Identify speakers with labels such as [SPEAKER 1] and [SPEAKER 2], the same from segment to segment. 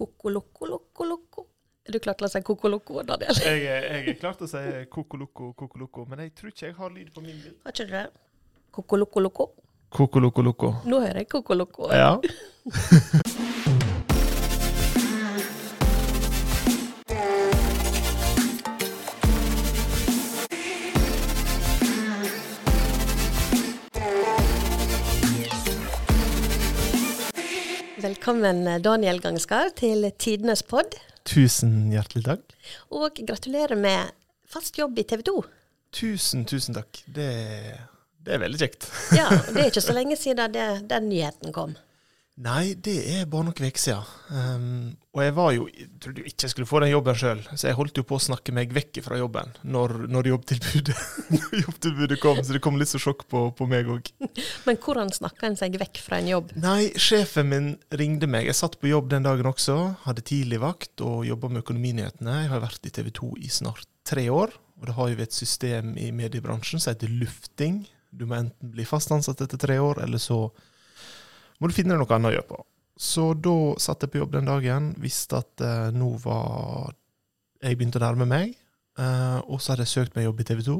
[SPEAKER 1] Kokoloko-loko-loko. Er du klar til å si kokoloko, Daniel?
[SPEAKER 2] Jeg, jeg er klar til å si kokoloko, kokoloko, men jeg tror ikke jeg har lyd på min bil.
[SPEAKER 1] Har ikke du det? Kokoloko-loko.
[SPEAKER 2] Kokoloko-loko.
[SPEAKER 1] Nå hører jeg kokoloko.
[SPEAKER 2] Ja.
[SPEAKER 1] Velkommen, Daniel Gangskar, til Tidenes pod.
[SPEAKER 2] Tusen hjertelig takk.
[SPEAKER 1] Og gratulerer med fast jobb i TV 2.
[SPEAKER 2] Tusen, tusen takk. Det, det er veldig kjekt.
[SPEAKER 1] Ja, det er ikke så lenge siden det, den nyheten kom.
[SPEAKER 2] Nei, det er bare noen uker siden. Um, og jeg var jo, jeg trodde jo ikke jeg skulle få den jobben sjøl, så jeg holdt jo på å snakke meg vekk fra jobben når, når, jobbtilbudet, når jobbtilbudet kom. Så det kom litt så sjokk på, på meg òg.
[SPEAKER 1] Men hvordan snakka en seg vekk fra en jobb?
[SPEAKER 2] Nei, sjefen min ringte meg. Jeg satt på jobb den dagen også. Hadde tidlig vakt og jobba med Økonominyhetene. Jeg har vært i TV 2 i snart tre år. Og da har vi et system i mediebransjen som heter lufting. Du må enten bli fast ansatt etter tre år, eller så må du finne deg noe annet å gjøre på. Så da satt jeg på jobb den dagen, visste at eh, nå var jeg begynte å nærme meg. Eh, og så hadde jeg søkt meg jobb i TV 2.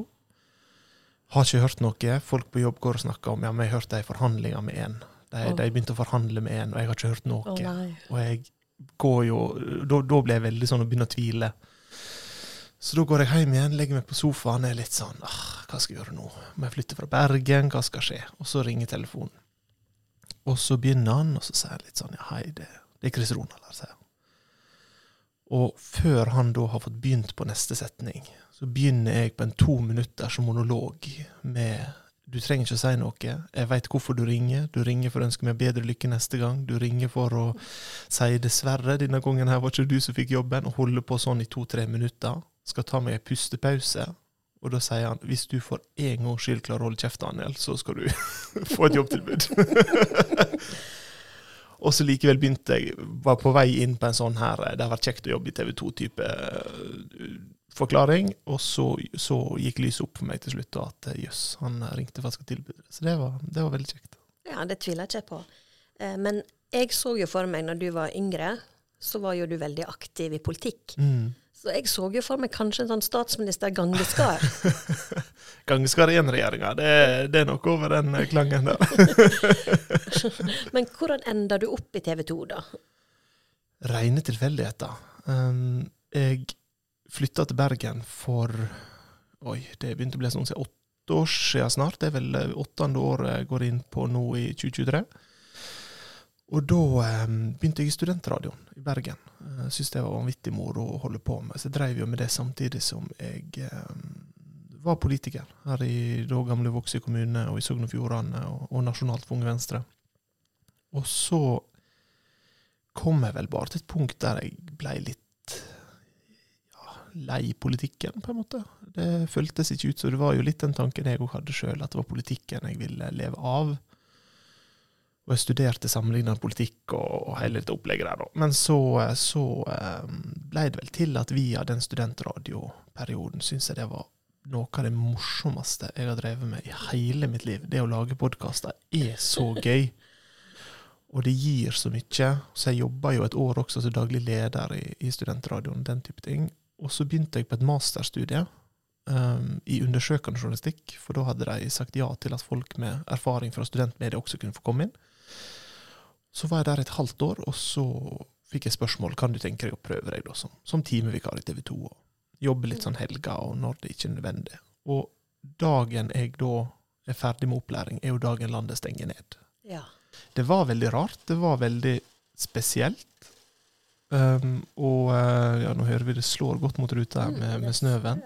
[SPEAKER 2] Har ikke hørt noe. Folk på jobb går og snakker om ja, men jeg hørte de forhandlinger med en. De,
[SPEAKER 1] oh.
[SPEAKER 2] de begynte å forhandle med en, og jeg har ikke hørt noe.
[SPEAKER 1] Nei.
[SPEAKER 2] Og jeg går jo Da, da ble jeg veldig sånn og begynne å tvile. Så da går jeg hjem igjen, legger meg på sofaen og er litt sånn ah, Hva skal jeg gjøre nå? Må jeg flytte fra Bergen? Hva skal skje? Og så ringer telefonen. Og så begynner han, og så sier han litt sånn Ja, hei, det, det er Chris Ronald sier han. Og før han da har fått begynt på neste setning, så begynner jeg på en to minutters monolog med Du trenger ikke å si noe. Jeg veit hvorfor du ringer. Du ringer for å ønske meg bedre lykke neste gang. Du ringer for å si dessverre, denne gangen her var ikke du som fikk jobben, og holder på sånn i to-tre minutter. Skal ta meg en pustepause. Og da sier han hvis du for en gangs skyld klarer å holde kjeft, Daniel, så skal du få et jobbtilbud. og så likevel begynte jeg, var på vei inn på en sånn her Det har vært kjekt å jobbe i TV 2-type forklaring. Og så, så gikk lyset opp for meg til slutt, og at eh, jøss, han ringte jeg skulle tilby. Så det var, det var veldig kjekt.
[SPEAKER 1] Ja, det tviler jeg ikke på. Eh, Men jeg så jo for meg når du var yngre, så var jo du veldig aktiv i politikk.
[SPEAKER 2] Mm.
[SPEAKER 1] Så jeg så jo for meg kanskje en sånn statsminister Gangeskar.
[SPEAKER 2] Gangskar 1-regjeringa, det, det er noe over den eh, klangen der.
[SPEAKER 1] Men hvordan enda du opp i TV 2, da?
[SPEAKER 2] Reine tilfeldigheter. Um, jeg flytta til Bergen for Oi, det begynte å bli sånn siden åtte år siden snart. Det er vel eh, åttende året jeg går inn på nå i 2023. Og da eh, begynte jeg i studentradioen i Bergen. Jeg syntes det var vanvittig moro å holde på med. Så jeg drev jo med det samtidig som jeg eh, var politiker her i da gamle Vågsøy kommune og i Sogn og Fjordane og, nasjonalt for Unge Venstre. Og så kom jeg vel bare til et punkt der jeg ble litt ja, lei politikken, på en måte. Det føltes ikke ut så det var jo litt den tanken jeg òg hadde sjøl, at det var politikken jeg ville leve av. Og jeg studerte sammenlignende politikk og, hele dette opplegget der, da. Men så, så um, ble det vel til at via den studentradioperioden syns jeg det var noe av det morsomste jeg har drevet med i hele mitt liv. Det å lage podkaster er så gøy. Og det gir så mye. Så jeg jobba jo et år også som daglig leder i, i studentradioen, den type ting. Og så begynte jeg på et masterstudie um, i undersøkende journalistikk, for da hadde de sagt ja til at folk med erfaring fra studentmediet også kunne få komme inn. Så var jeg der et halvt år, og så fikk jeg spørsmål kan du tenke deg å prøve deg da som, som timevikar i TV 2. og Jobbe litt sånn helger og når det ikke er nødvendig. Og dagen jeg da er ferdig med opplæring, er jo dagen landet stenger ned.
[SPEAKER 1] Ja.
[SPEAKER 2] Det var veldig rart. Det var veldig spesielt. Um, og uh, ja, nå hører vi det slår godt mot ruta her med, med snøven.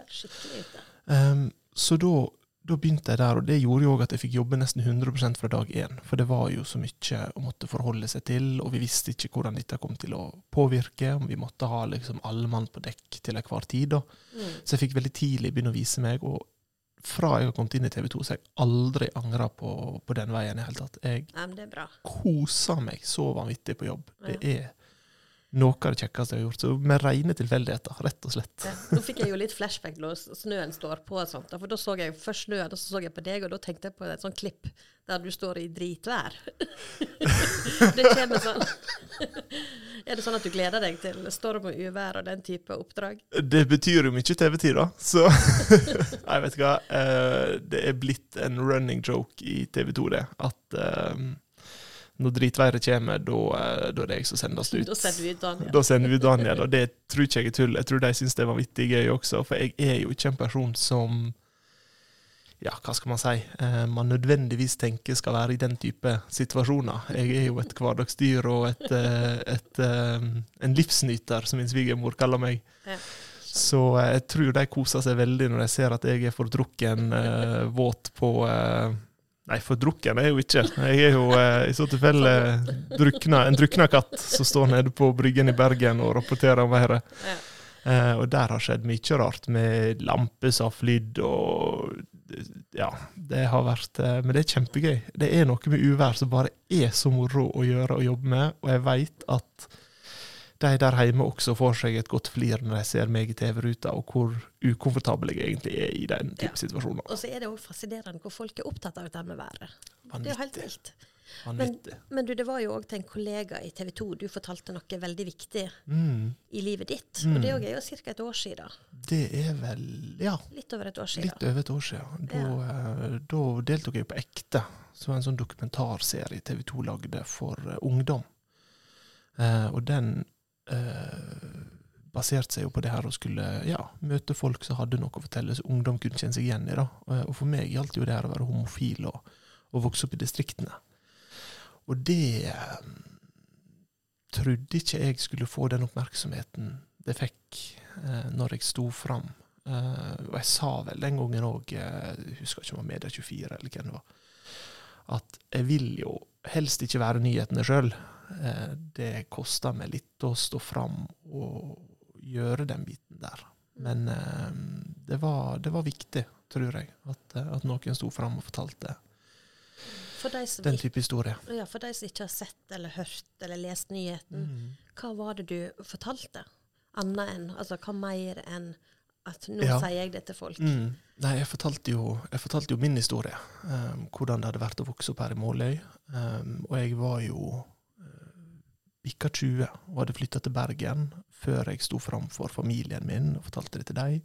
[SPEAKER 2] Um, så da, da begynte jeg der, og det gjorde jo òg at jeg fikk jobbe nesten 100% fra dag én. For det var jo så mye å måtte forholde seg til, og vi visste ikke hvordan dette kom til å påvirke. Om vi måtte ha liksom alle mann på dekk til enhver tid.
[SPEAKER 1] Mm.
[SPEAKER 2] Så jeg fikk veldig tidlig begynne å vise meg. og fra jeg har kommet inn i TV 2, så har jeg aldri angra på, på den veien i det hele tatt. Jeg koser meg så vanvittig på jobb. Det er noe av det kjekkeste jeg har gjort. Så med rene tilfeldigheter, rett og slett.
[SPEAKER 1] Ja. Nå fikk jeg jo litt flashback når snøen står på og sånt. For da så jeg først snøen, og så så jeg på deg, og da tenkte jeg på et sånt klipp der du står i dritvær. det kommer sånn. Er det sånn at du gleder deg til storm og uvær og den type oppdrag?
[SPEAKER 2] Det betyr jo mye TV-tid, da. Så Nei, vet du hva. Eh, Det er blitt en running joke i TV 2, det. At eh, når dritværet kommer, da eh, da er det jeg som sendes ut.
[SPEAKER 1] Da sender vi ut Daniel.
[SPEAKER 2] Da sender vi Daniel, og det tror ikke jeg er tull. Jeg tror de syns det er vanvittig gøy også, for jeg er jo ikke en person som ja, hva skal man si, eh, man nødvendigvis tenker skal være i den type situasjoner. Jeg er jo et hverdagsdyr og et, eh, et, en livsnyter, som min svigermor kaller meg.
[SPEAKER 1] Ja.
[SPEAKER 2] Så jeg tror de koser seg veldig når de ser at jeg er fordrukken våt på eh, for drukken er jeg jo ikke. Jeg er jo eh, i så tilfelle drukna, en drukna katt som står nede på Bryggen i Bergen og rapporterer om været.
[SPEAKER 1] Ja.
[SPEAKER 2] Eh, og der har skjedd mye rart, med lamper som har flydd og Ja, det har vært eh, Men det er kjempegøy. Det er noe med uvær som bare er så moro å gjøre og jobbe med, og jeg veit at de der hjemme også får seg et godt flir når de ser meg i TV-ruta, og hvor ukomfortabel jeg egentlig er i den type
[SPEAKER 1] Ja.
[SPEAKER 2] situasjoner.
[SPEAKER 1] Og så er det òg fascinerende hvor folk er opptatt av dette med været. Det er jo helt
[SPEAKER 2] Vanvittig.
[SPEAKER 1] vilt.
[SPEAKER 2] Men,
[SPEAKER 1] Men du, det var jo òg til en kollega i TV 2 du fortalte noe veldig viktig
[SPEAKER 2] Mm,
[SPEAKER 1] i livet ditt.
[SPEAKER 2] Mm.
[SPEAKER 1] Og det òg er jo ca. et år siden.
[SPEAKER 2] det er vel Ja,
[SPEAKER 1] Litt over et år siden.
[SPEAKER 2] litt over et år siden. Da, ja. da deltok jeg på Ekte, var en sånn dokumentarserie TV 2 lagde for eh, ungdom. Uh, og den eh, baserte seg jo på det her å skulle ja, møte folk som hadde noe å fortelle, som ungdom kunne kjenne seg igjen i. da. Eh, og for meg gjaldt jo det her å være homofil og, og vokse opp i distriktene. Og det eh, trodde ikke jeg skulle få den oppmerksomheten det fikk eh, når jeg sto fram. Eh, og jeg sa vel den gangen òg, jeg husker ikke om det var Media24 eller hvem det var, at jeg vil jo helst ikke være nyhetene sjøl. Eh, det koster meg litt å stå fram og gjøre den biten der. Men eh, det, var, det var viktig, tror jeg, at, eh, at noen sto fram og fortalte den type historie.
[SPEAKER 1] ja, for de som ikke har sett eller hørt eller lest nyheten,
[SPEAKER 2] Mm.
[SPEAKER 1] hva var det du fortalte? Annet enn Altså hva mer enn at nå
[SPEAKER 2] Ja.
[SPEAKER 1] sier jeg det til folk?
[SPEAKER 2] Mm. Nei, jeg fortalte, jo, jeg fortalte jo min historie. Um, hvordan det hadde vært å vokse opp her i Måløy. Um, og jeg var jo bikka 20 og hadde flytta til Bergen før jeg sto framfor familien min og fortalte det til dem.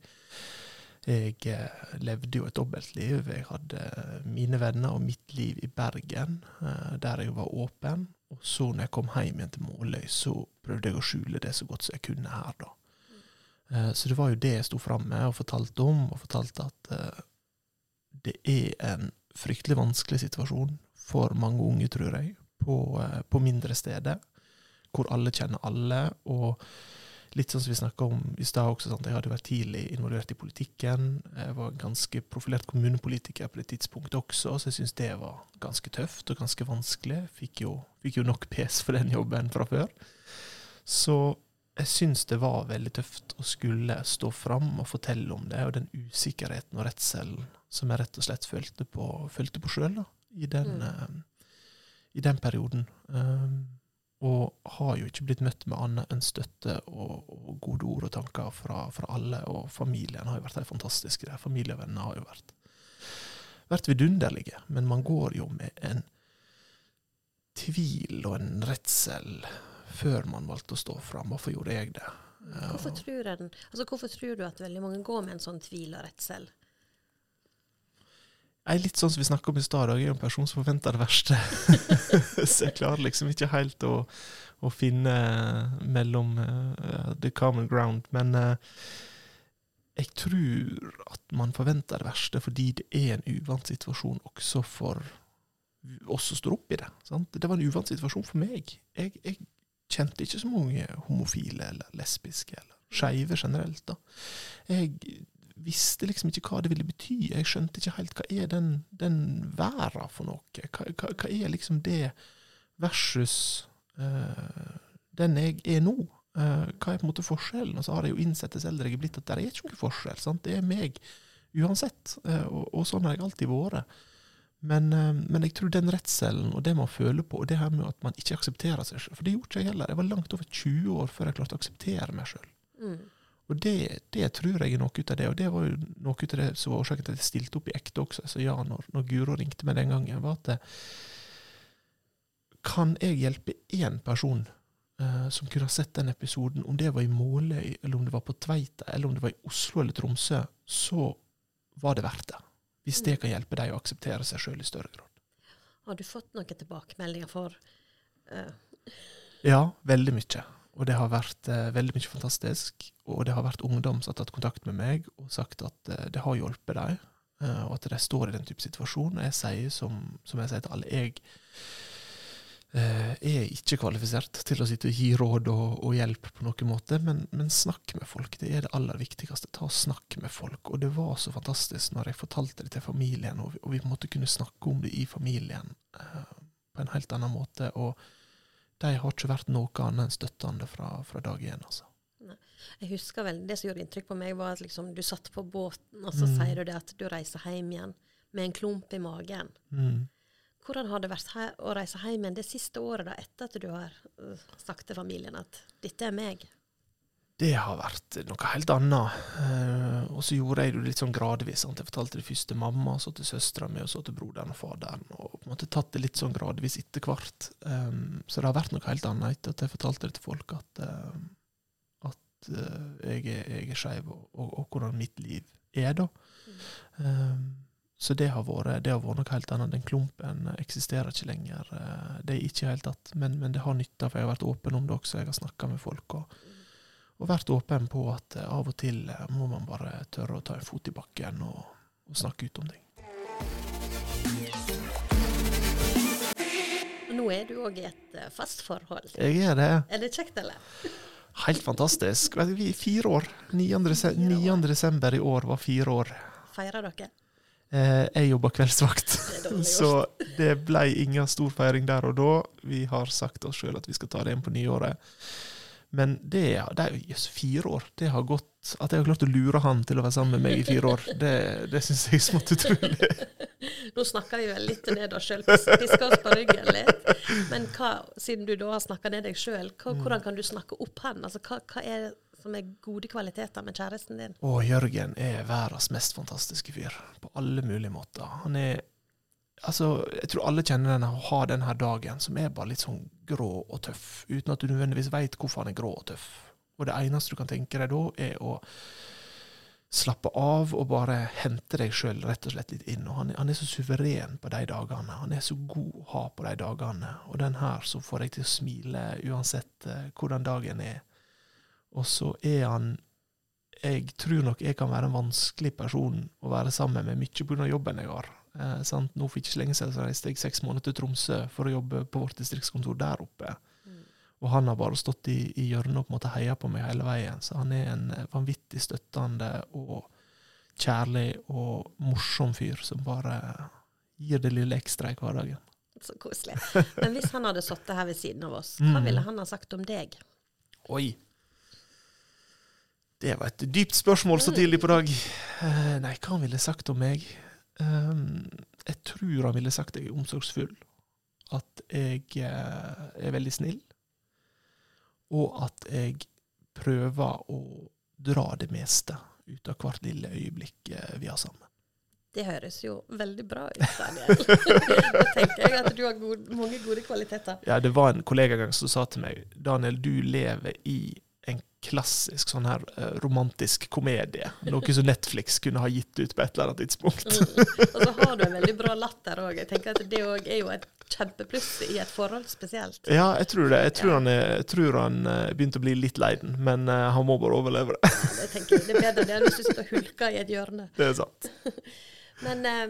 [SPEAKER 2] Jeg eh, levde jo et dobbeltliv. Jeg hadde mine venner og mitt liv i Bergen, eh, der jeg var åpen. Og så når jeg kom hjem igjen til Måløy, så prøvde jeg å skjule det så godt som jeg kunne her, da. Eh, Så det var jo det jeg sto fram med og fortalte om, og fortalte at eh, det er en fryktelig vanskelig situasjon for mange unge, tror jeg, på, eh, på mindre steder, hvor alle kjenner alle. og Litt sånn som vi snakka om i stad også, sant? jeg hadde vært tidlig involvert i politikken. Jeg var ganske profilert kommunepolitiker på det tidspunktet også, så jeg syns det var ganske tøft og ganske vanskelig. Fikk jo, fikk jo nok pes for den jobben fra før. Så jeg syns det var veldig tøft å skulle stå fram og fortelle om det, og den usikkerheten og redselen som jeg rett og slett følte på, følte på sjøl i, den,
[SPEAKER 1] Mm.
[SPEAKER 2] uh, i den perioden. Um, og har jo ikke blitt møtt med annet enn støtte og, og gode ord og tanker fra, fra alle. Og familien har jo vært helt fantastiske. der. Familievennene har jo vært, vært vidunderlige. Men man går jo med en tvil og en redsel før man valgte å stå fram. Hvorfor gjorde jeg det?
[SPEAKER 1] Hvorfor tror, den, altså, hvorfor tror du at veldig mange går med en sånn tvil og redsel?
[SPEAKER 2] Er litt sånn som vi snakka om i stad, jeg er en person som forventer det verste. så jeg klarer liksom ikke helt å, å finne mellom uh, the common ground. Men uh, jeg tror at man forventer det verste fordi det er en uvant situasjon også for oss som står opp i det. Sant? Det var en uvant situasjon for meg. Jeg, jeg kjente ikke så mange homofile eller lesbiske eller skeive generelt. da. Jeg visste liksom ikke hva det ville bety. Jeg skjønte ikke helt hva er den, den verden for noe. Hva, hva, hva er liksom det versus uh, den jeg er nå? Uh, hva er på en måte forskjellen? Og så har jeg jo innsett dess eldre jeg er blitt, at det er ikke noen forskjell. sant? Det er meg uansett. uh, og, og sånn har jeg alltid vært. Men, men jeg tror den redselen og det man føler på, og det her med at man ikke aksepterer seg sjøl For det gjorde ikke jeg heller. Jeg var langt over 20 år før jeg klarte å akseptere meg sjøl.
[SPEAKER 1] Mm.
[SPEAKER 2] Og det, det tror jeg er noe ut av det. Og det var jo noe ut av det som var årsaken til at jeg stilte opp i ekte også. Så ja, når, når Guro ringte meg den gangen, var at det, Kan jeg hjelpe én person uh, som kunne ha sett den episoden, om det var i Måløy, eller om det var på Tveita, eller om det var i Oslo eller Tromsø, så var det verdt det. Hvis det kan hjelpe deg å akseptere seg sjøl i større grad.
[SPEAKER 1] Har du fått noen tilbakemeldinger for uh...
[SPEAKER 2] Ja, veldig mye. Og det har vært eh, veldig mye fantastisk. Og det har vært ungdom som har tatt kontakt med meg og sagt at eh, det har hjulpet dem, eh, og at de står i den type situasjon. Og jeg sier som, som jeg sier til alle, jeg eh, er ikke kvalifisert til å sitte og gi råd og, og hjelp på noen måte, men, men snakk med folk. Det er det aller viktigste. Ta og Snakk med folk. Og det var så fantastisk når jeg fortalte det til familien, og vi, og vi måte kunne snakke om det i familien eh, på en helt annen måte. og de har ikke vært noe annet enn støttende fra, fra dag én. Altså.
[SPEAKER 1] Jeg husker vel, Det som gjorde inntrykk på meg, var at liksom, du satt på båten, og så
[SPEAKER 2] Mm.
[SPEAKER 1] sier du det at du reiser hjem igjen med en klump i magen.
[SPEAKER 2] Mm.
[SPEAKER 1] Hvordan har det vært å reise hjem igjen det siste året da, etter at du har øh, sagt til familien at 'dette er meg'?
[SPEAKER 2] Det har vært noe helt annet. Eh, og så gjorde jeg det litt sånn gradvis. Sant? Jeg fortalte det først til mamma, så til søstera mi, og så til broderen og faderen. Og på en måte tatt det litt sånn gradvis etter hvert. Um, så det har vært noe helt annet etter at jeg fortalte det til folk, at, uh, at uh, jeg er, jeg er skeiv, og, og, og hvordan mitt liv er, da. Um, så det har, vært, det har vært noe helt annet. Den klumpen eksisterer ikke lenger. Det er ikke hele tatt. Men, men det har nytta, for jeg har vært åpen om det også. Jeg har snakka med folk. og og vært åpen på at eh, av og til eh, må man bare tørre å ta en fot i bakken og, og snakke ut om ting.
[SPEAKER 1] Nå er du òg i et øh, fast forhold.
[SPEAKER 2] Jeg er det.
[SPEAKER 1] Er det kjekt, eller?
[SPEAKER 2] Helt fantastisk. Vi er fire år. 9. 9. desember i år var fire år.
[SPEAKER 1] Feirer dere?
[SPEAKER 2] Eh, jeg jobber kveldsvakt,
[SPEAKER 1] Det
[SPEAKER 2] så det ble ingen stor feiring der og da. Vi har sagt oss sjøl at vi skal ta det inn på nyåret. Men det, det er jo jøss, fire år. Det har gått At jeg har klart å lure han til å være sammen med meg i fire år, det, det syns jeg er smått utrolig.
[SPEAKER 1] Nå snakker vi vel litt ned oss sjøl, pisker oss på ryggen litt. Men hva, siden du da har snakka ned deg sjøl,
[SPEAKER 2] Mm.
[SPEAKER 1] hvordan kan du snakke opp han? Altså, hva, hva er det som er gode kvaliteter med kjæresten din?
[SPEAKER 2] Å, Jørgen er verdens mest fantastiske fyr, på alle mulige måter. Han er Altså, jeg tror alle kjenner den å ha den her dagen som er bare litt sånn grå og tøff, uten at du nødvendigvis veit hvorfor han er grå og tøff. Og det eneste du kan tenke deg da, er å slappe av og bare hente deg sjøl rett og slett litt inn. Og han, han er så suveren på de dagene. Han er så god å ha på de dagene. Og den her så får jeg til å smile uansett uh, hvordan dagen er. Og så er han jeg tror nok jeg kan være en vanskelig person å være sammen med, mye pga. jobben jeg har. Eh, sant? Nå For ikke så lenge siden reiste jeg seks måneder til Tromsø for å jobbe på vårt distriktskontor der oppe.
[SPEAKER 1] Mm.
[SPEAKER 2] Og han har bare stått i, i hjørnet og på en måte heia på meg hele veien. Så han er en eh, vanvittig støttende og kjærlig og morsom fyr som bare gir det lille ekstra i hverdagen.
[SPEAKER 1] Så koselig. Men hvis han hadde sittet her ved siden av oss, hva
[SPEAKER 2] Mm.
[SPEAKER 1] ville han ha sagt om deg?
[SPEAKER 2] Oi. Det var et dypt spørsmål så tidlig på dag. Eh, nei, hva han ville sagt om meg? Um, jeg tror han ville sagt jeg er omsorgsfull. At jeg eh, er veldig snill. Og at jeg prøver å dra det meste ut av hvert lille øyeblikk eh, vi har sammen.
[SPEAKER 1] Det høres jo veldig bra ut, Daniel. da tenker jeg at du har gode, mange gode kvaliteter.
[SPEAKER 2] Ja, det var en kollega en gang som sa til meg Daniel, du lever i klassisk sånn her eh, romantisk komedie. Noe som Netflix kunne ha gitt ut på et eller annet tidspunkt.
[SPEAKER 1] Mm. Og så har du en veldig bra latter òg. Jeg tenker at det òg er jo et kjempepluss i et forhold spesielt.
[SPEAKER 2] Ja, jeg tror det. Jeg tror,
[SPEAKER 1] Ja.
[SPEAKER 2] han, jeg tror han eh, begynte å bli litt lei den, men eh, han må bare overleve det.
[SPEAKER 1] Ja, det tenker jeg. Det er bedre det enn hvis du sitter og hulker i et hjørne.
[SPEAKER 2] Det er sant.
[SPEAKER 1] Men eh,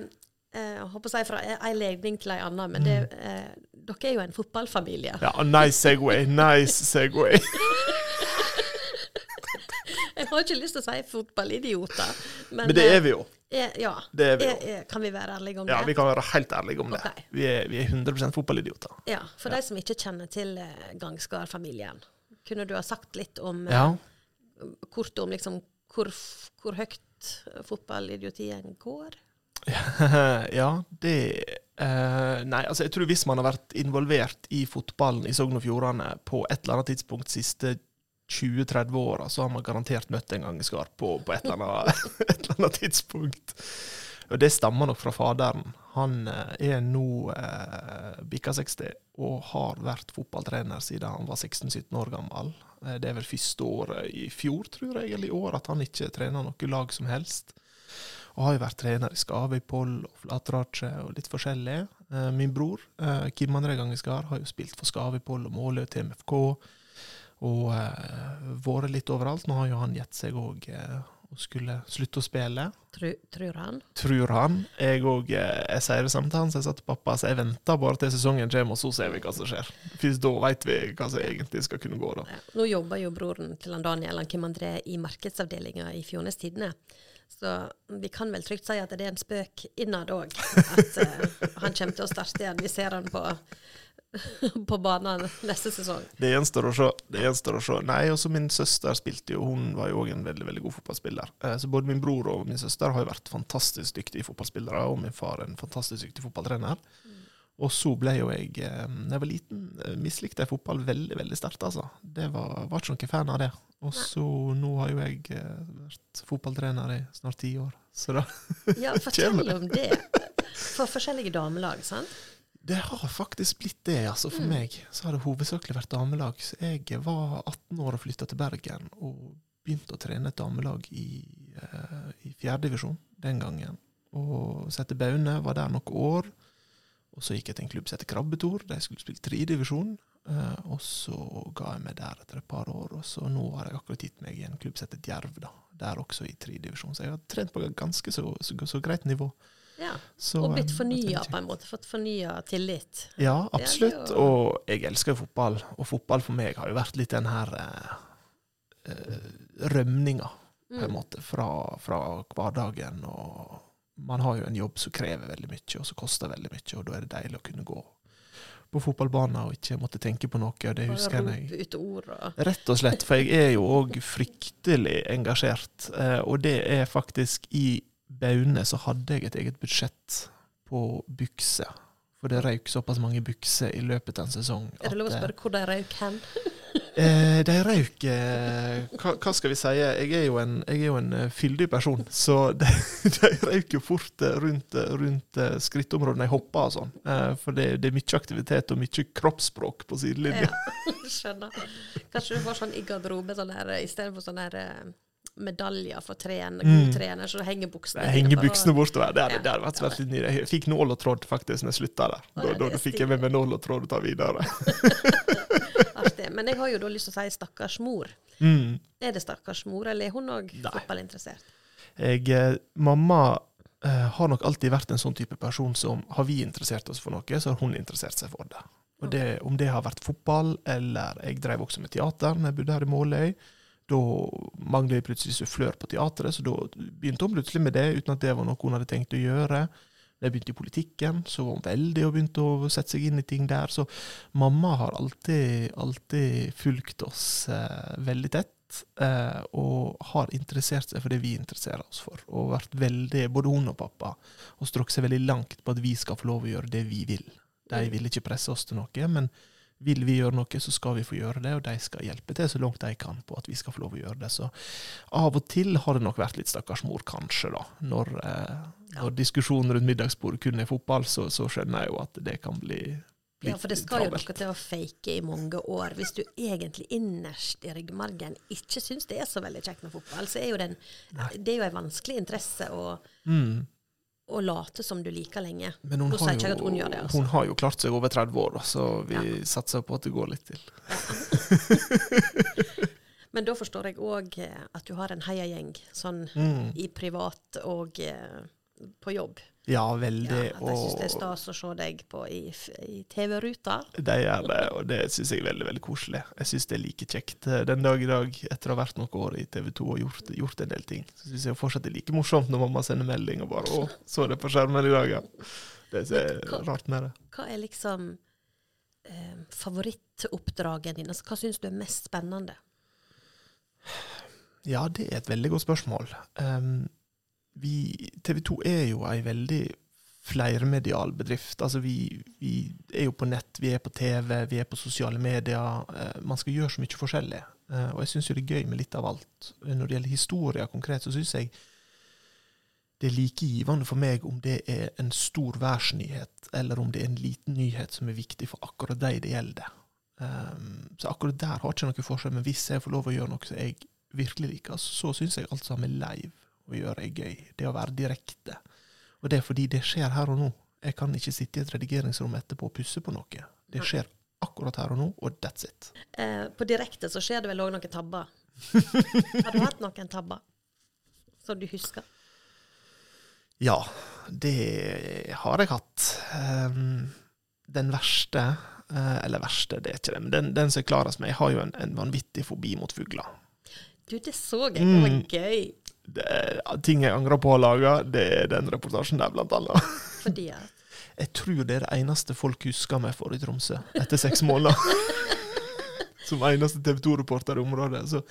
[SPEAKER 1] jeg håper å si fra ei legning til ei anna, men det, eh, dere er jo en fotballfamilie.
[SPEAKER 2] Ja, nice Segway. Nice Segway.
[SPEAKER 1] Jeg har ikke lyst til å si fotballidioter, men,
[SPEAKER 2] Men det er vi jo.
[SPEAKER 1] Er, ja.
[SPEAKER 2] Det er vi jo.
[SPEAKER 1] er, kan vi være ærlige om
[SPEAKER 2] Ja,
[SPEAKER 1] det?
[SPEAKER 2] vi kan være helt ærlige om det. Vi er, vi er 100% fotballidioter.
[SPEAKER 1] Ja, For de som ikke kjenner til eh, Gangsgard-familien, kunne du ha sagt litt om eh,
[SPEAKER 2] Ja.
[SPEAKER 1] kort om liksom, hvor, hvor høyt fotballidiotien går?
[SPEAKER 2] ja, det Uh, nei, altså jeg tror hvis man har vært involvert i fotballen i Sogn og Fjordane på et eller annet tidspunkt siste 20-30 åra, så har man garantert møtt en gang i Skarp på, på et, eller annet, et eller annet tidspunkt. Og det stammer nok fra faderen. Han eh, er nå eh, bikka 60 og har vært fotballtrener siden han var 16-17 år gammel. Eh, det er vel første året i fjor, tror jeg, eller i år, at han ikke trener noe lag som helst. Og har jo vært trener i Skavøypoll og Flatrache og litt forskjellig. Eh, min bror, Kim André Gangeskar, har jo spilt for Skavøypoll og Måløy til MFK. Og eh, vært litt overalt. Nå har jo han gitt seg òg eh, og skulle slutte å spille.
[SPEAKER 1] Tru, tror han.
[SPEAKER 2] Tror han. Jeg òg eh, jeg sier det samme til han som jeg sa til pappa, så jeg venter bare til sesongen kommer, og så ser vi hva som skjer. Først da vet vi hva som egentlig skal kunne gå, da.
[SPEAKER 1] Ja. Nå jobber jo broren til han Daniel han Kim André i markedsavdelinga i Fjornes Tidende. Så vi kan vel trygt si at det er en spøk innad òg, at uh, han kommer til å starte igjen. Vi ser han på, på banen neste sesong.
[SPEAKER 2] Det gjenstår å se. Det gjenstår å se. Nei, også min søster spilte jo, hun var jo òg en veldig veldig god fotballspiller. Eh, så både min bror og min søster har jo vært fantastisk dyktige fotballspillere, og min far en fantastisk dyktig fotballtrener. Og så ble jo jeg, eh, da jeg var liten, eh, mislikte jeg fotball veldig veldig sterkt, altså. Det var, var ikke noen fan av det. Og så nå har jo jeg vært fotballtrener i snart ti år, så da
[SPEAKER 1] Ja, fortell om det. For forskjellige damelag, sant?
[SPEAKER 2] Det har faktisk blitt det, altså. For meg så har det hovedsakelig vært damelag. Så jeg var 18 år og flytta til Bergen og begynte å trene et damelag i, uh, i fjerdedivisjon den gangen. Og Sette Baune var der noen år. Og så gikk jeg til en klubb som heter Krabbetor, der jeg skulle spille tredjedivisjon. Uh, og så ga jeg meg der etter et par år, og så nå har jeg akkurat gitt meg i en klubb som heter Djerv, da. Der også i tredjedivisjon. Så jeg har trent på ganske så, så, så greit nivå.
[SPEAKER 1] Ja.
[SPEAKER 2] Så,
[SPEAKER 1] Og blitt
[SPEAKER 2] eh,
[SPEAKER 1] fornya på en måte. Fått fornya tillit.
[SPEAKER 2] Ja, absolutt.
[SPEAKER 1] jo-
[SPEAKER 2] Og jeg elsker jo fotball. Og fotball for meg har jo vært litt den her eh, eh, rømninga, på en
[SPEAKER 1] Mm.
[SPEAKER 2] måte, fra, fra hverdagen. Og man har jo en jobb som krever veldig mye, og som koster veldig mye, og da er det deilig å kunne gå på fotballbanen og ikke måtte tenke på noe. og Det husker jeg.
[SPEAKER 1] ut ord og
[SPEAKER 2] Rett og slett, for jeg er jo òg fryktelig engasjert. eh, Og det er faktisk i Baune så hadde jeg et eget budsjett på bukser. For det røyk såpass mange bukser i løpet av en sesong.
[SPEAKER 1] Er det lov å spørre hvor de røyk hen?
[SPEAKER 2] Eh, de røyk eh, hva, hva skal vi si? Jeg er jo en, jeg er jo en eh, fyldig person, så de, de røyk jo fort eh, rundt, eh, rundt skrittområdene jeg hopper og sånn. Eh, for det, det er mye aktivitet og mye kroppsspråk på sidelinja.
[SPEAKER 1] Ja, skjønner. Kanskje du får sånn i garderobe sånn her, istedenfor sånn her, eh, medaljer for trener,
[SPEAKER 2] Mm.
[SPEAKER 1] god trener, så henger buksene
[SPEAKER 2] Jeg henger buksene bortover. Det hadde,
[SPEAKER 1] Ja.
[SPEAKER 2] det hadde vært nydelig. Jeg fikk nål og tråd faktisk når jeg slutta der. Da, da
[SPEAKER 1] er
[SPEAKER 2] fikk jeg med meg nål og tråd å ta videre.
[SPEAKER 1] Artig. Men jeg har jo da lyst til å si stakkars mor.
[SPEAKER 2] Mm.
[SPEAKER 1] Er det stakkars mor, eller er hun òg fotballinteressert?
[SPEAKER 2] Jeg, eh, mamma eh, har nok alltid vært en sånn type person som har vi interessert oss for noe, så har hun interessert seg for det. Og det, Om det har vært fotball, eller jeg drev også med teater når jeg bodde her i Måløy. Da manglet jeg plutselig sufflør på teatret, så da begynte hun plutselig med det, uten at det var noe hun hadde tenkt å gjøre. Da jeg begynte i politikken, så var hun veldig og begynte å sette seg inn i ting der. Så mamma har alltid, alltid fulgt oss eh, veldig tett, eh, og har interessert seg for det vi interesserer oss for. Og vært veldig, både hun og pappa, og strukket seg veldig langt på at vi skal få lov å gjøre det vi vil. De vil ikke presse oss til noe, men vil vi gjøre noe, så skal vi få gjøre det, og de skal hjelpe til så langt de kan på at vi skal få lov å gjøre det. Så av og til har det nok vært litt stakkars mor, kanskje, da. Når, eh, når diskusjonen rundt middagsbordet kun er fotball, så, så skjønner jeg jo at det kan bli,
[SPEAKER 1] Ja, for det skal jo noe til å fake i mange år. Hvis du egentlig innerst i ryggmargen ikke syns det er så veldig kjekt med fotball, så er jo det en, det er jo en vanskelig interesse å,
[SPEAKER 2] Mm.
[SPEAKER 1] Å late som du liker lenge.
[SPEAKER 2] Men hun har, jo,
[SPEAKER 1] hun det, altså.
[SPEAKER 2] hun har jo klart seg over 30 år, så vi
[SPEAKER 1] Ja.
[SPEAKER 2] satser på at det går litt til.
[SPEAKER 1] Men da forstår jeg òg at du har en heiagjeng, sånn
[SPEAKER 2] Mm.
[SPEAKER 1] i privat og eh, på jobb.
[SPEAKER 2] Ja,
[SPEAKER 1] Ja,
[SPEAKER 2] veldig.
[SPEAKER 1] at jeg syns det er stas å se deg på i, i TV-ruta.
[SPEAKER 2] de gjør det, og det syns jeg er veldig veldig koselig. Jeg syns det er like kjekt eh, den dag i dag, etter å ha vært noen år i TV 2 og gjort, gjort en del ting. Så syns jeg fortsatt det er like morsomt når mamma sender melding og bare 'Å, så det på skjermen i dag', ja. Det er
[SPEAKER 1] hva-
[SPEAKER 2] rart med det.
[SPEAKER 1] Hva er liksom eh, favorittoppdraget dine? Altså, hva syns du er mest spennende?
[SPEAKER 2] Ja, det er et veldig godt spørsmål. Um, TV 2 er jo ei veldig flermedial bedrift. Altså vi, vi er jo på nett, vi er på TV, vi er på sosiale medier. Eh, man skal gjøre så mye forskjellig. Eh, og jeg syns jo det er gøy med litt av alt. Når det gjelder historier konkret, så syns jeg det er like givende for meg om det er en stor værsnyhet, eller om det er en liten nyhet som er viktig for akkurat de det gjelder. Så akkurat der har ikke noe forskjell, men hvis jeg får lov å gjøre noe som jeg virkelig liker, så syns jeg alt sammen er live å gjøre, er gøy. Det å være direkte. Og det er fordi det skjer her og nå. Jeg kan ikke sitte i et redigeringsrom etterpå og pusse på noe. Det skjer akkurat her og nå, og that's it.
[SPEAKER 1] Eh, på direkte så skjer det vel òg noen tabber. har du hatt noen tabber som du husker?
[SPEAKER 2] Ja, det har jeg hatt. Um, den verste uh, Eller verste, det er ikke det, men den, den som er klarest med Jeg har jo en, en vanvittig fobi mot fugler.
[SPEAKER 1] Du, det så jeg. Det var
[SPEAKER 2] Mm.
[SPEAKER 1] gøy.
[SPEAKER 2] Det, ting jeg angrer på å ha laga, det er den reportasjen der, blant annet.
[SPEAKER 1] Fordi at
[SPEAKER 2] Jeg tror det er det eneste folk husker meg for i Tromsø, etter seks måneder. Som eneste TV 2-reporter i området. Så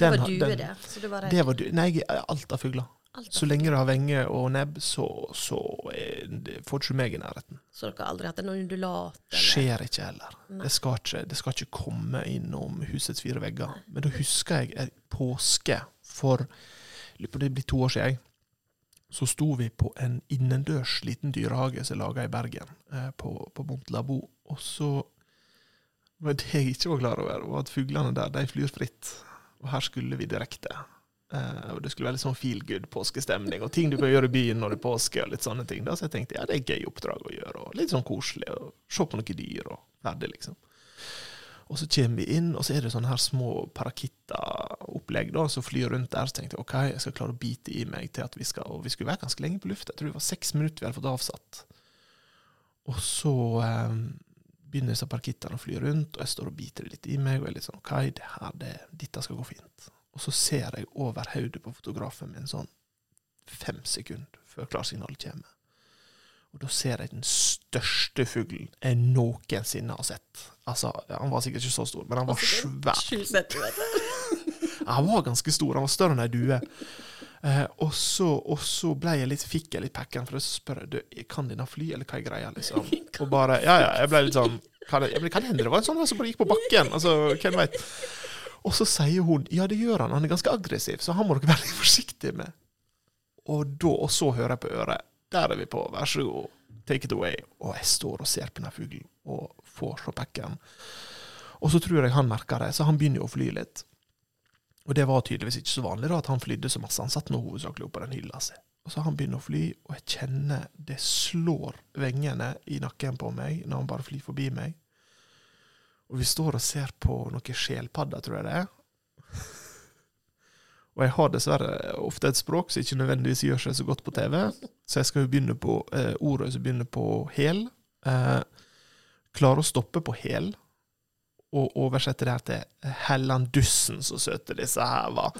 [SPEAKER 1] det var due,
[SPEAKER 2] den-
[SPEAKER 1] det. Så du var.
[SPEAKER 2] Det var du. Nei, jeg er alt av fugler. Så lenge det har venge og nebb, så, så er det, får ikke meg i nærheten.
[SPEAKER 1] Så dere har aldri hatt en undulat? eller-
[SPEAKER 2] Skjer ikke heller. Det skal ikke, det skal ikke komme innom husets fire vegger. Men da husker jeg påske for det blir to år siden. Så sto vi på en innendørs liten dyrehage som er laga i Bergen, eh, på, på Montelabo. Og så var det jeg ikke var klar over, var at fuglene der de flyr fritt. Og her skulle vi direkte. Eh, og det skulle være litt sånn feel good påskestemning, og ting du kan gjøre i byen når det er påske, og litt sånne ting. Da. Så jeg tenkte ja, det er gøy oppdrag å gjøre, og litt sånn koselig. Og se på noen dyr, og ferdig, liksom. Og så kommer vi inn, og så er det sånne her små parakitta-opplegg som flyr rundt der. Så tenkte jeg OK, jeg skal klare å bite i meg til at vi skal Og vi skulle være ganske lenge på lufta. Jeg tror det var seks minutter vi hadde fått avsatt. Og så eh, begynner disse parakittene å fly rundt, og jeg står og biter litt i meg, og jeg er litt sånn OK, det her, det, dette skal gå fint. Og så ser jeg over hodet på fotografen min sånn fem sekunder før klarsignalet kommer. Og da ser jeg den største fuglen jeg noensinne har sett. Altså, Han var sikkert ikke så stor, men han var svær. Han var ganske stor, han var større enn ei due. Eh, og, så, ble jeg litt, fikk jeg litt pekken, for å spørre du, kan denne fly, eller hva er greia, liksom. Og bare, ja, ja, jeg ble litt sånn Kan jeg, kan hende det var en sånn som bare gikk på bakken? Altså, hvem vet? Og så sier hun ja, det gjør han, han er ganske aggressiv, så han må dere være litt forsiktige med. Og, da, og så hører jeg på øret. Der er vi på, vær så god, take it away. Og jeg står og ser på denne fuglen og får så pekken. Og så tror jeg han merker det, så han begynner jo å fly litt. Og det var tydeligvis ikke så vanlig da, at han flydde så masse. Han satt nå hovedsakelig oppå den hylla si. Og så han begynner å fly, og jeg kjenner det slår vengene i nakken på meg når han bare flyr forbi meg. Og vi står og ser på noen skjelpadder, tror jeg det er. Og jeg har dessverre ofte et språk som ikke nødvendigvis gjør seg så godt på TV, så jeg skal jo begynne på eh, ordet som begynner på hel. Eh, klare å stoppe på hel, og oversette det her til Hellandussen, så søte disse her var.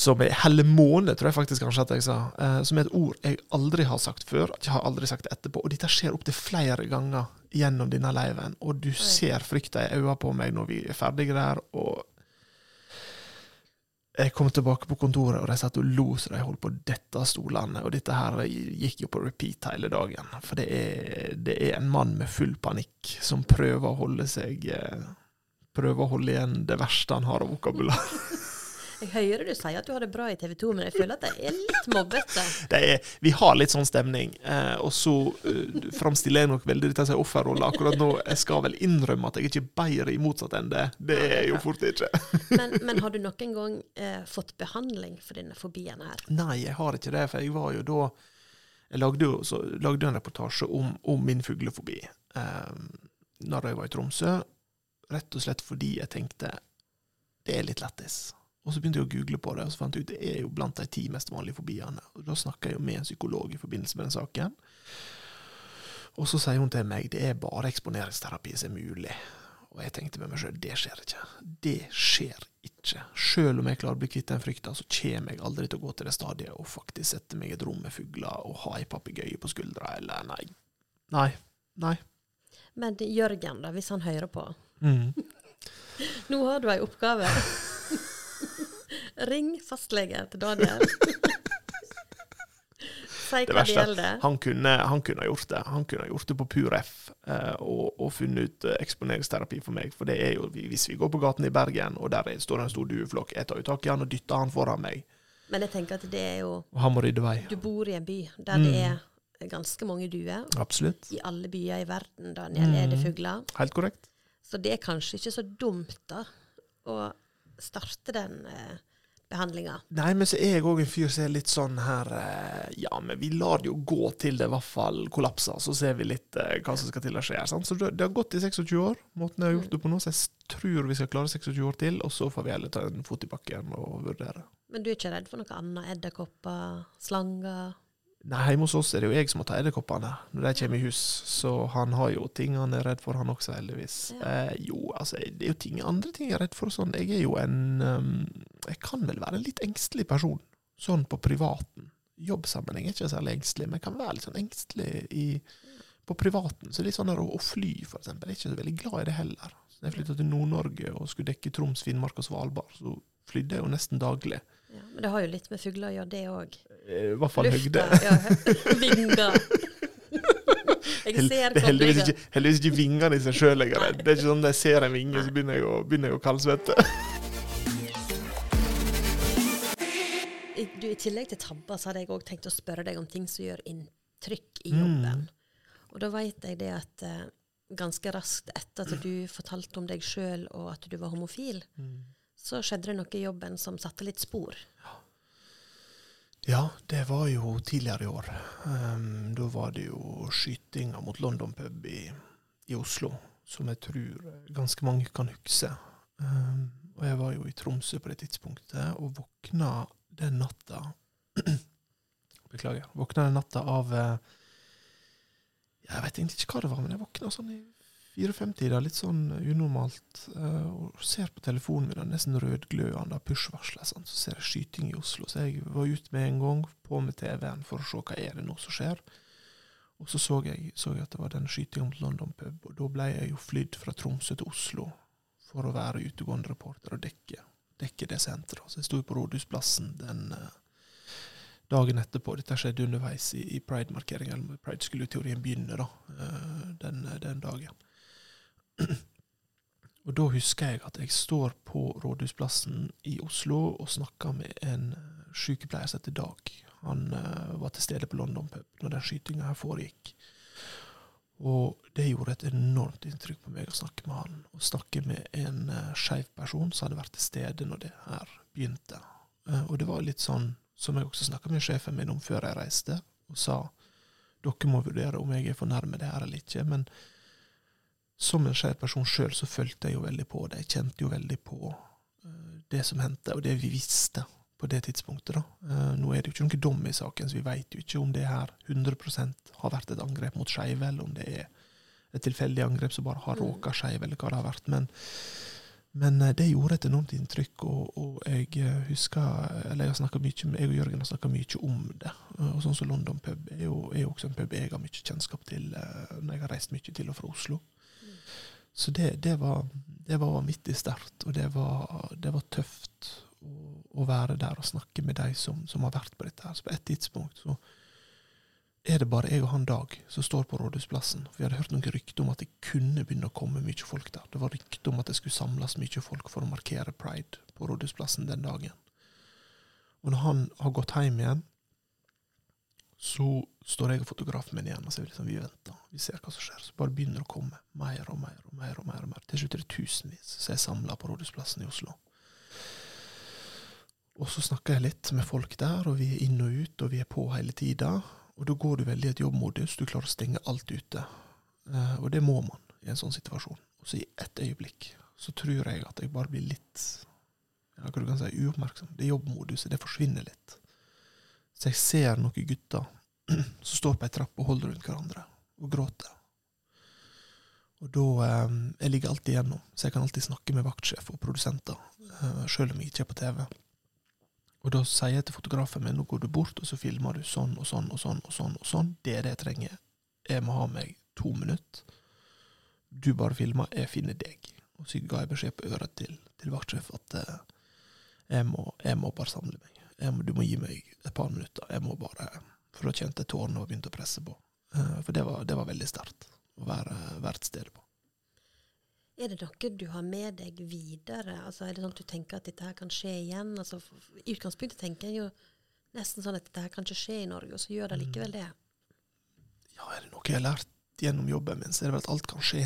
[SPEAKER 2] Som er Hellemåne, tror jeg faktisk kanskje at jeg sa. Eh, som er et ord jeg aldri har sagt før. At jeg har aldri sagt det etterpå. Og dette skjer opptil flere ganger gjennom denne leiven. Og du ser frykta i øynene på meg når vi er ferdige der. Og jeg kom tilbake på kontoret, og de satt og lo så de holdt på dette av stolene. Og dette her gikk jo på repeat hele dagen. For det er, det er en mann med full panikk som prøver å holde seg eh, Prøver å holde igjen det verste han har av vokabular.
[SPEAKER 1] Jeg hører du sier at du har det bra i TV 2, men jeg føler at det er litt mobbete.
[SPEAKER 2] Det er, vi har litt sånn stemning, eh, og så uh, framstiller jeg nok veldig dette som offerrolle akkurat nå. Jeg skal vel innrømme at jeg ikke er bedre i motsatt ende. Det er jeg jo fort ikke.
[SPEAKER 1] Men, men har du noen gang eh, fått behandling for denne fobien her?
[SPEAKER 2] Nei, jeg har ikke det, for jeg var jo da Jeg lagde jo så, lagde en reportasje om, om min fuglefobi eh, når jeg var i Tromsø, rett og slett fordi jeg tenkte det er litt lættis. Og så begynte jeg å google på det, og så fant jeg ut det er jo blant de ti mest vanlige fobiene. Og da snakka jeg jo med en psykolog i forbindelse med den saken. Og så sier hun til meg det er bare eksponeringsterapi som er mulig. Og jeg tenkte med meg sjøl det skjer ikke. Det skjer ikke. Sjøl om jeg klarer å bli kvitt den frykta, så kommer jeg aldri til å gå til det stadiet og faktisk sette meg i et rom med fugler og ha ei papegøye på skuldra, eller nei. Nei. Nei.
[SPEAKER 1] Men Jørgen, da, hvis han hører på.
[SPEAKER 2] Mm.
[SPEAKER 1] Nå har du ei oppgave. Ring fastlegen til Daniel. Si hva det
[SPEAKER 2] er
[SPEAKER 1] gjelder.
[SPEAKER 2] Han kunne, han kunne gjort det. Han kunne ha gjort det på pur F eh, og, og funnet ut eh, eksponeringsterapi for meg. For det er jo, hvis vi går på gaten i Bergen, og der er- står en stor dueflokk, jeg tar jo tak i han og dytter han foran meg,
[SPEAKER 1] Men jeg tenker at det er jo
[SPEAKER 2] og han må rydde vei.
[SPEAKER 1] Du bor i en by der
[SPEAKER 2] Mm.
[SPEAKER 1] det er ganske mange duer.
[SPEAKER 2] Absolutt.
[SPEAKER 1] I alle byer i verden, Daniel, er det
[SPEAKER 2] Mm.
[SPEAKER 1] fugler.
[SPEAKER 2] Helt korrekt.
[SPEAKER 1] Så det er kanskje ikke så dumt da, å starte den eh, behandlinga.
[SPEAKER 2] Nei, men så er jeg òg en fyr som er litt sånn her eh, Ja, men vi lar det jo gå til det i hvert fall kollapser, så ser vi litt eh, hva som skal til å skje. Sant? Så det, det har gått i 26 år, måten jeg har gjort det på nå, så jeg tror vi skal klare 26 år til, og så får vi heller ta en fot i bakken og vurdere.
[SPEAKER 1] Men du er ikke redd for noe annet? Edderkopper, slanger?
[SPEAKER 2] Nei, hjemme hos oss er det jo jeg som må ta edderkoppene når de kommer i hus, så han har jo ting han er redd for, han også, heldigvis.
[SPEAKER 1] Ja.
[SPEAKER 2] Eh, jo, altså, det er jo ting, andre ting jeg er redd for. Sånn. Jeg er jo en um, Jeg kan vel være en litt engstelig person, sånn på privaten. Jobbsammenheng er ikke særlig engstelig, men jeg kan være litt sånn engstelig i, på privaten. Så litt sånn der å, å fly, for eksempel. Jeg er ikke så veldig glad i det heller. Så jeg flytta til Nord-Norge og skulle dekke Troms, Finnmark og Svalbard, så flydde jeg jo nesten daglig.
[SPEAKER 1] Ja, men det har jo litt med fugler å gjøre, det òg.
[SPEAKER 2] Eh, I hvert fall høgde.
[SPEAKER 1] Ja, vinger. Jeg ser
[SPEAKER 2] er heldigvis ikke, heldigvis ikke vingene i seg sjøl jeg er redd. Det er ikke sånn at jeg ser en vinge, så begynner jeg å, begynner jeg å kaldsvette.
[SPEAKER 1] Du, I tillegg til tabber så hadde jeg òg tenkt å spørre deg om ting som gjør inntrykk i
[SPEAKER 2] Mm.
[SPEAKER 1] jobben. Og da veit jeg det at uh, ganske raskt etter at du fortalte om deg sjøl og at du var homofil, så skjedde det noe i jobben som satte litt spor.
[SPEAKER 2] Ja, det var jo tidligere i år. Um, da var det jo skytinga mot London pub i, i Oslo, som jeg tror ganske mange kan huske. Um, og jeg var jo i Tromsø på det tidspunktet, og våkna den natta Beklager. Våkna den natta av eh, Jeg vet egentlig ikke hva det var, men jeg våkna sånn i fire-fem-tida, litt sånn unormalt, eh, og ser på telefonen min, den nesten rødglødende push-varsler. Så ser jeg skyting i Oslo, så jeg var ute med en gang, på med TV-en for å se hva er det nå som skjer. Og så så jeg, så jeg at det var den skytinga mot London pub, og da ble jeg jo flydd fra Tromsø til Oslo for å være utegående reporter og dekke, dekke det senteret. Så jeg sto på Rådhusplassen den eh, dagen etterpå. Dette skjedde underveis i, i Pride-markeringa. Pride skulle jo teorien begynne da, eh, den, den dagen. Og da husker jeg at jeg står på Rådhusplassen i Oslo og snakker med en eh, sykepleier som heter Dag. Han uh, var til stede på London pub når den skytinga her foregikk. Og det gjorde et enormt inntrykk på meg å snakke med han. Og snakke med en uh, skeiv person som hadde vært til stede når det her begynte. Uh, og det var litt sånn som jeg også snakka med sjefen min om før jeg reiste, og sa dere må vurdere om jeg er for nærme det her eller ikke. Men som en skeiv person sjøl så følte jeg jo veldig på det. Jeg kjente jo veldig på eh, det som hendte, og det vi visste på det tidspunktet. da. Eh, nå er det jo ikke noen dom i saken, så vi veit jo ikke om det her 100% har vært et angrep mot skeive, eller om det er et tilfeldig angrep som bare har
[SPEAKER 1] Mm.
[SPEAKER 2] råka skeive, eller hva det har vært. Men, men eh, det gjorde et enormt inntrykk, og, og jeg husker Eller jeg har mye jeg og Jørgen har snakka mye om det. Og sånn som London pub er jo, er jo også en pub jeg har mye kjennskap til når jeg har reist mye til og fra Oslo. Så det, det, var, det var vanvittig sterkt, og det var, det var tøft å, å være der og snakke med de som, som har vært på dette. her. Så på et tidspunkt så er det bare jeg og han Dag som står på Rådhusplassen. Vi hadde hørt noen rykter om at det kunne begynne å komme mye folk der. Det var rykter om at det skulle samles mye folk for å markere pride på Rådhusplassen den dagen. Og når han har gått hjem igjen, så står jeg og fotografen min igjen, og så liksom, vi venter. Vi ser hva som skjer. Så bare begynner det å komme mer og mer og mer. og mer og mer. Til slutt er det tusenvis som er samla på Rådhusplassen i Oslo. Og så snakker jeg litt med folk der, og vi er inn og ut, og vi er på hele tida. Og da går du veldig i et jobbmodus. Du klarer å stenge alt ute. Eh, og det må man i en sånn situasjon. Og så i ett øyeblikk så tror jeg at jeg bare blir litt ja, hva du kan si, uoppmerksom. Det jobbmoduset, det forsvinner litt. Så jeg ser noen gutter som står på ei trapp og holder rundt hverandre og gråter. Og da eh, Jeg ligger alltid igjennom, så jeg kan alltid snakke med vaktsjef og produsenter, eh, sjøl om jeg ikke er på TV. Og da sier jeg til fotografen min nå går du bort, og så filmer du sånn og sånn og sånn. og sånn og sånn. Det er det jeg trenger. Jeg må ha meg to minutter. Du bare filmer, jeg finner deg. Og så ga jeg beskjed på øret til, til vaktsjef at eh, jeg, må, jeg må bare samle meg. Må, du må gi meg et par minutter. Jeg må bare For da kjente jeg tårene og begynte å presse på. Eh, for det var, det var veldig sterkt å være, hvert sted på.
[SPEAKER 1] Er det noe du har med deg videre? Altså, er det sånn at du tenker at dette her kan skje igjen? Altså, I utgangspunktet tenker jeg jo nesten sånn at dette her kan ikke skje i Norge, og så gjør det likevel det.
[SPEAKER 2] Ja, er det noe jeg har lært gjennom jobben min, så er det vel at alt kan skje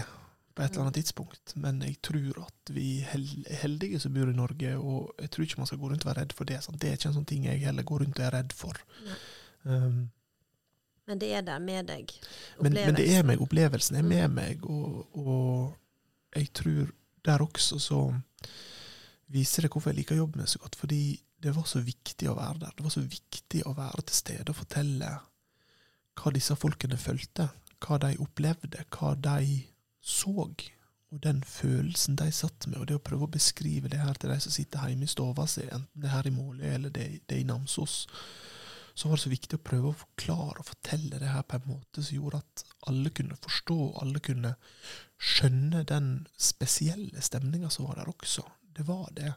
[SPEAKER 2] på et eller annet tidspunkt. Men jeg tror at vi er heldige som bor i Norge, og jeg tror ikke man skal gå rundt og være redd for det. Sant? Det er ikke en sånn ting jeg heller går rundt og er redd for. Um,
[SPEAKER 1] Men det er der med deg.
[SPEAKER 2] men, men det er meg, opplevelsen er
[SPEAKER 1] Mm.
[SPEAKER 2] med meg, og, og jeg tror der også så viser det hvorfor jeg liker jobben min så godt. Fordi det var så viktig å være der. Det var så viktig å være til stede og fortelle hva disse folkene følte. Hva de opplevde, hva de så. Og den følelsen de satt med, og det å prøve å beskrive det her til de som sitter hjemme i stova si, enten det er her i Måløy eller det, det er i Namsos, så var det så viktig å prøve å forklare og fortelle det her på en måte som gjorde at alle kunne forstå, alle kunne skjønne den spesielle stemninga som var der også. Det var det.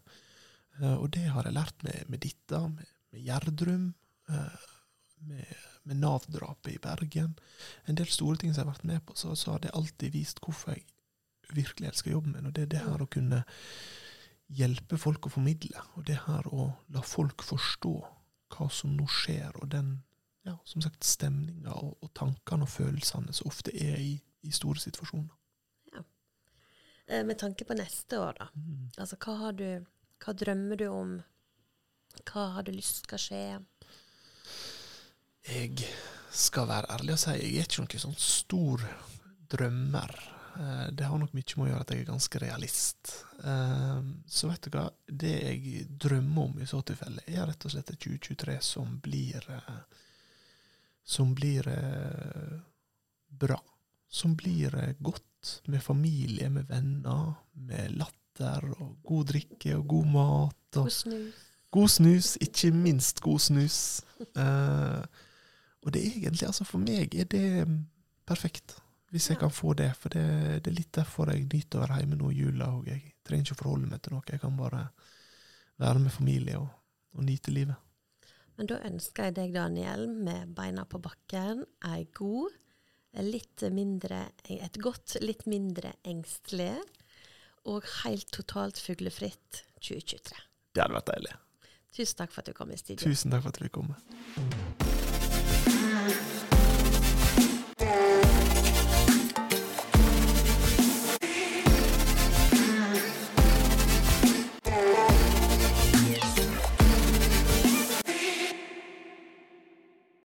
[SPEAKER 2] Eh, Og det har jeg lært med, med Ditta, med, med Gjerdrum, eh, med, med Nav-drapet i Bergen. En del store ting som jeg har vært med på, så, så har det alltid vist hvorfor jeg virkelig elsker jobben min. Og det er det her å kunne hjelpe folk å formidle, og det her å la folk forstå hva som nå skjer, og den ja, som sagt, stemninga og, og tankene og følelsene som ofte er i, i store situasjoner.
[SPEAKER 1] Eh, Med tanke på neste år, da.
[SPEAKER 2] Mm.
[SPEAKER 1] Altså, hva, har du, hva drømmer du om? Hva har du lyst skal skje?
[SPEAKER 2] Jeg skal være ærlig og si jeg er ikke noen sånn stor drømmer. Eh, Det har nok mye med å gjøre at jeg er ganske realist. Eh, Så vet du hva, det jeg drømmer om i så tilfelle, er rett og slett et 2023 som blir eh, Som blir bra. Som blir godt med familie, med venner, med latter og god drikke og god mat. og
[SPEAKER 1] God snus?
[SPEAKER 2] God snus, ikke minst god snus. Og det er egentlig, altså for meg er det mm, perfekt, hvis jeg
[SPEAKER 1] Ja.
[SPEAKER 2] kan få det. For det, det er litt derfor jeg nyter å være hjemme nå i jula. Og jeg trenger ikke å forholde meg til noe. Jeg kan bare være med familie og, og nyte livet.
[SPEAKER 1] Men da ønsker jeg deg, Daniel, med beina på bakken, ei god, litt mindre, et godt, litt mindre engstelig og helt totalt fuglefritt 2023.
[SPEAKER 2] Det hadde vært deilig.
[SPEAKER 1] Tusen takk for at du kom i studio.
[SPEAKER 2] Tusen takk for at du fikk komme.